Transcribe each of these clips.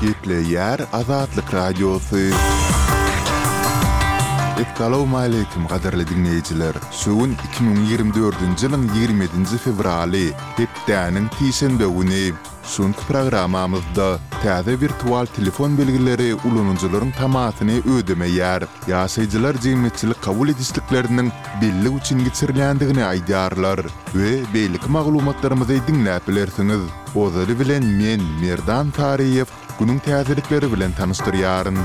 Gepleýär Azatlyk Radiosy. Essalawmaleýkim gadyrly diňleýjiler! Şu gün iki müň ýigrimi dördünji ýylyň ýigrimi ýedinji fewraly, hepdäniň sişenbe güni. Şunky programmamyzda täze wirtual telefon belgileri ulanyjylaryň tamasyny ödemeýär. Ýaşaýjylar jemgyýetçilik kabul edişlikleriniň bellik üçin geçirilýändigini aýdýarlar we beýleki maglumatlarymyzy diňläp bilersiňiz. Ozaly bilen men, Merdan Taryýew, günüň täzelikleri bilen tanyşdyrýaryn.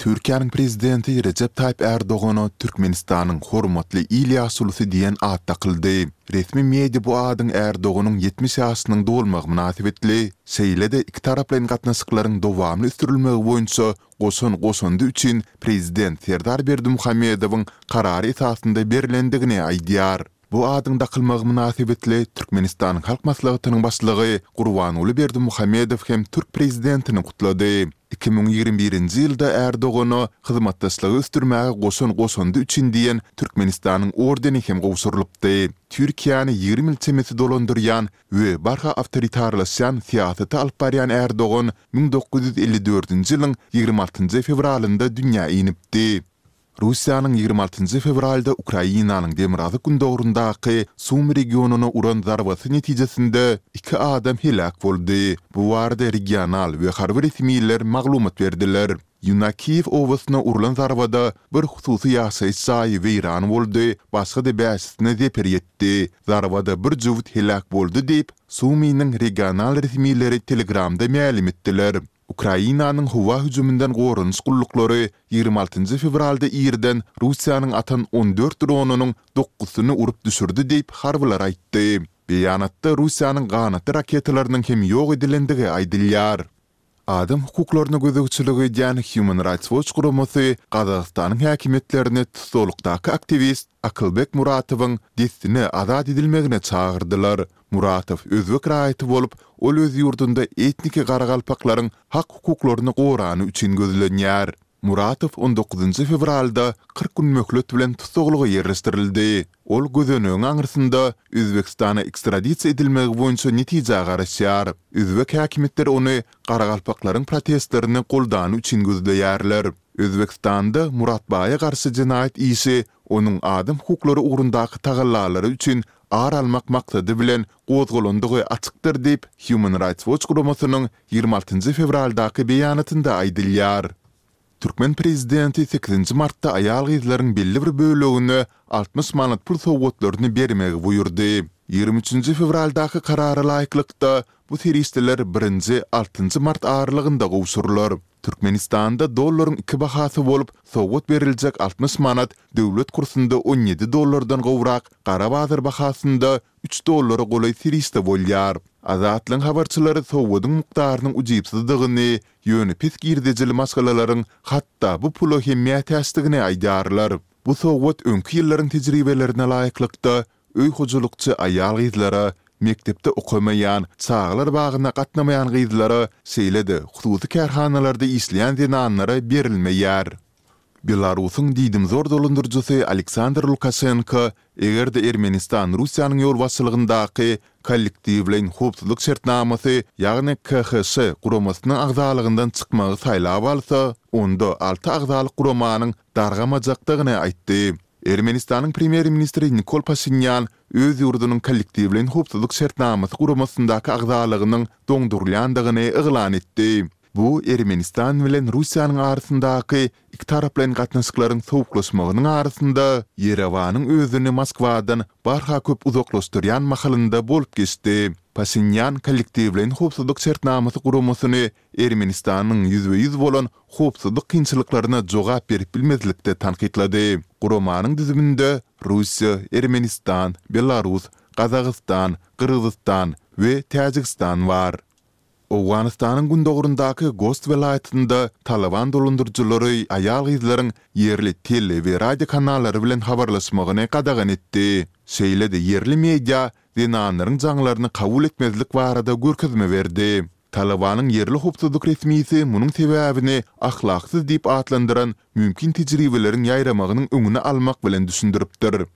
Türkiýäniň Prezidenti Rejep Taýyp Ärdogana Türkmenistanyň Hormatly il ýaşulusy diýen at dakyldy. Resmi media bu adyň Ärdoganyň ýetmiş ýaşynyň dolmagy mynasybetli şeýle-de ikitaraplaýyn gatnaşyklaryň dowamly ösdürilmegi boýunça goşan goşandy üçin Prezident Serdar Berdimuhamedowyň Karary esasynda berlendigini aýdýar. Bu adyň dakylmagy mynasybetli Türkmenistanyň Halk Maslahatynyň Başlygy Gurbanguly Berdimuhamedow hem türk Prezidentini gutlady. Iki müň ýigrimi birinji ýylda Erdogana Hyzmatdaşlygy ösdürmäge goşan goşandy üçin diýen Türkmenistanyň ordeni hem gowşurylypdy. Türkiýäni ýigrimi ýyl çemesi dolandyrýan we barha awtoritarlaşýan syýasaty alyp barýan Erdogan müň dokuz ýüz elli dördünji ýylyň ýigrimi altynjy fewralynda dünýä inipdi. Russiýanyň ýigrimi altynjy fewralda Ukrainanyň demirgazyk-gündogaryndaky Sumy regionyna uran zarbasy netijesinde iki adam heläk boldy. Bu barada regional we harby resmiler maglumat berdiler. Ýenakiýew obasyna urlan zarbada bir hususy ýaşaýyş jaýy weýran boldy, başga-da bäşisine zeper ýetdi. Zarbada bir jübüt heläk boldy diýip, Suminiň regional resmileri Telegramda mälim etdiler. Ukrainanyň howa hüjüminden goranyş gulluklary ýigrimi altynjy fewralda irden Russiýanyň atan on dört dronynyň dokuzysyny urup düşürdi diýip, harbylar aýtdy. Beýanatda Russiýanyň ganatly raketalarynyň hem ýok edilendigi aýdylýar. Adam hukuklaryna gözegçilik edýän Human Rights Watch guramasy Gazagystanyň häkimiýetlerini tussaglykdaky aktiwist Akylbek Muratowyň dessine azat edilmegine çagyrdylar. Muratow özbek raýaty bolup, ol öz ýurdunda etniki garagalpaklaryň hak-hukuklaryny gorany üçin gözlenýär. Muratow on dokuzynjy fewralda kyrk gün möhlet bilen tussaglyga ýerleşdirildi. Ol gözenegiň aňyrsynda Özbegistana ekstradisiýa edilmegi boýunça netijä garaşýar. Özbek häkimiýetleri ony garagalpaklaryň protestlerini goldany üçin gözleýärler. Özbegistanda Muratbaýa garşy jenaýat işi onuň adam hukuklary ugrundaky tagallalary üçin ar almak maksady bilen gozgalandygy açykdyr diýip, Human Rights Watch guramasynyň Ýigrimi altynjy fewraldaky beýanatynda aýdylýar. Türkmen prezidenti sekizinji martda aýal-gyzlaryň belli bir bölegine altmyş manat pul sowgatlaryny bermegi buýurdy. Ýigrimi üçünji fewraldaky karara laýyklykda, bu serişdeler birinji, altynjy mart aralygynda gowşurylar. Türkmenistanda dollaryň iki bahasy bolup, sowgat beriljek altmyş manat döwlet kursunda on ýedi dollardan gowrak, gara bazar bahasynda üç dollara golaý serişde bolýar. Azatlygyň habarçylary sowgadyň mukdarynyň ujypsyzdygyny, ýöne pes girdejili maşgalalaryň hatda bu pula hem mätäçdigini aýdýarlar. Bu sowgat öňki ýyllaryň tejribelerine laýyklykda, öý hojalykçy aýal-gyzlara, mekdepde okamaýan, çagalar bagyna gatnamaýan gyzlara, şeýle-de hususy kärhanalarda işleýän zenanlara berilmeýär. Belarusyň diýdimzor dolandyryjysy Aleksandr Lukaşenko, eger-de Ermenistan Russiýanyň ýolbaşçylygyndaky Kollektiwleýin howpsuzlyk şertnamasy, ýagny KHŞ, guramasynyň agzalygyndan çykmagy saýlap alsa, onda alty agzalyk guramanyň dargamajakdygyny aýtdy. Ermenistanyň premýer-ministri Nikol Paşinýan öz ýurdunyň Kollektiwleýin howpsuzlyk şertnamasy guramasyndaky agzalygynyň doňdurylýandygyny yglan etdi. Bu Ermenistan bilen Russiýanyň arasyndaky ikitaraplaýyn gatnaşyklaryň sowuklaşmagynyň arasynda, Ýerewanyň özüni Moskwadan barha köp uzaklaşdyrýan mahalynda bolup geçdi. Paşinýan Kollektiwleýin howpsuzlyk şertnamasy guramasyny Ermenistanyň ýüzbe-ýüz bolan howpsuzlyk kynçylyklaryna jogap berip bilmezlikde tankytlady. Guramanyň düzüminde Russiýa, Ermenistan, Belarus, Gazagystan, Gyrgyzystan we Täjigistan bar. Owganystanyň gündogaryndaky Gost welaýatynda Talyban dolandyryjylary aýal-gyzlaryň ýerli tele we radio kanallary bilen habarlaşmagyny gadagan etdi, şeýle-de ýerli media zenanlaryň jaňlaryny kabul etmezlik barada görkezme berdi. Talybanyň ýerli howpsuzlyk resmisi munuň sebäbini ahlaksyz diýip atlandyran mümkin tejribeleriň ýaýramagynyň öňüni almak bilen düşündiripdir.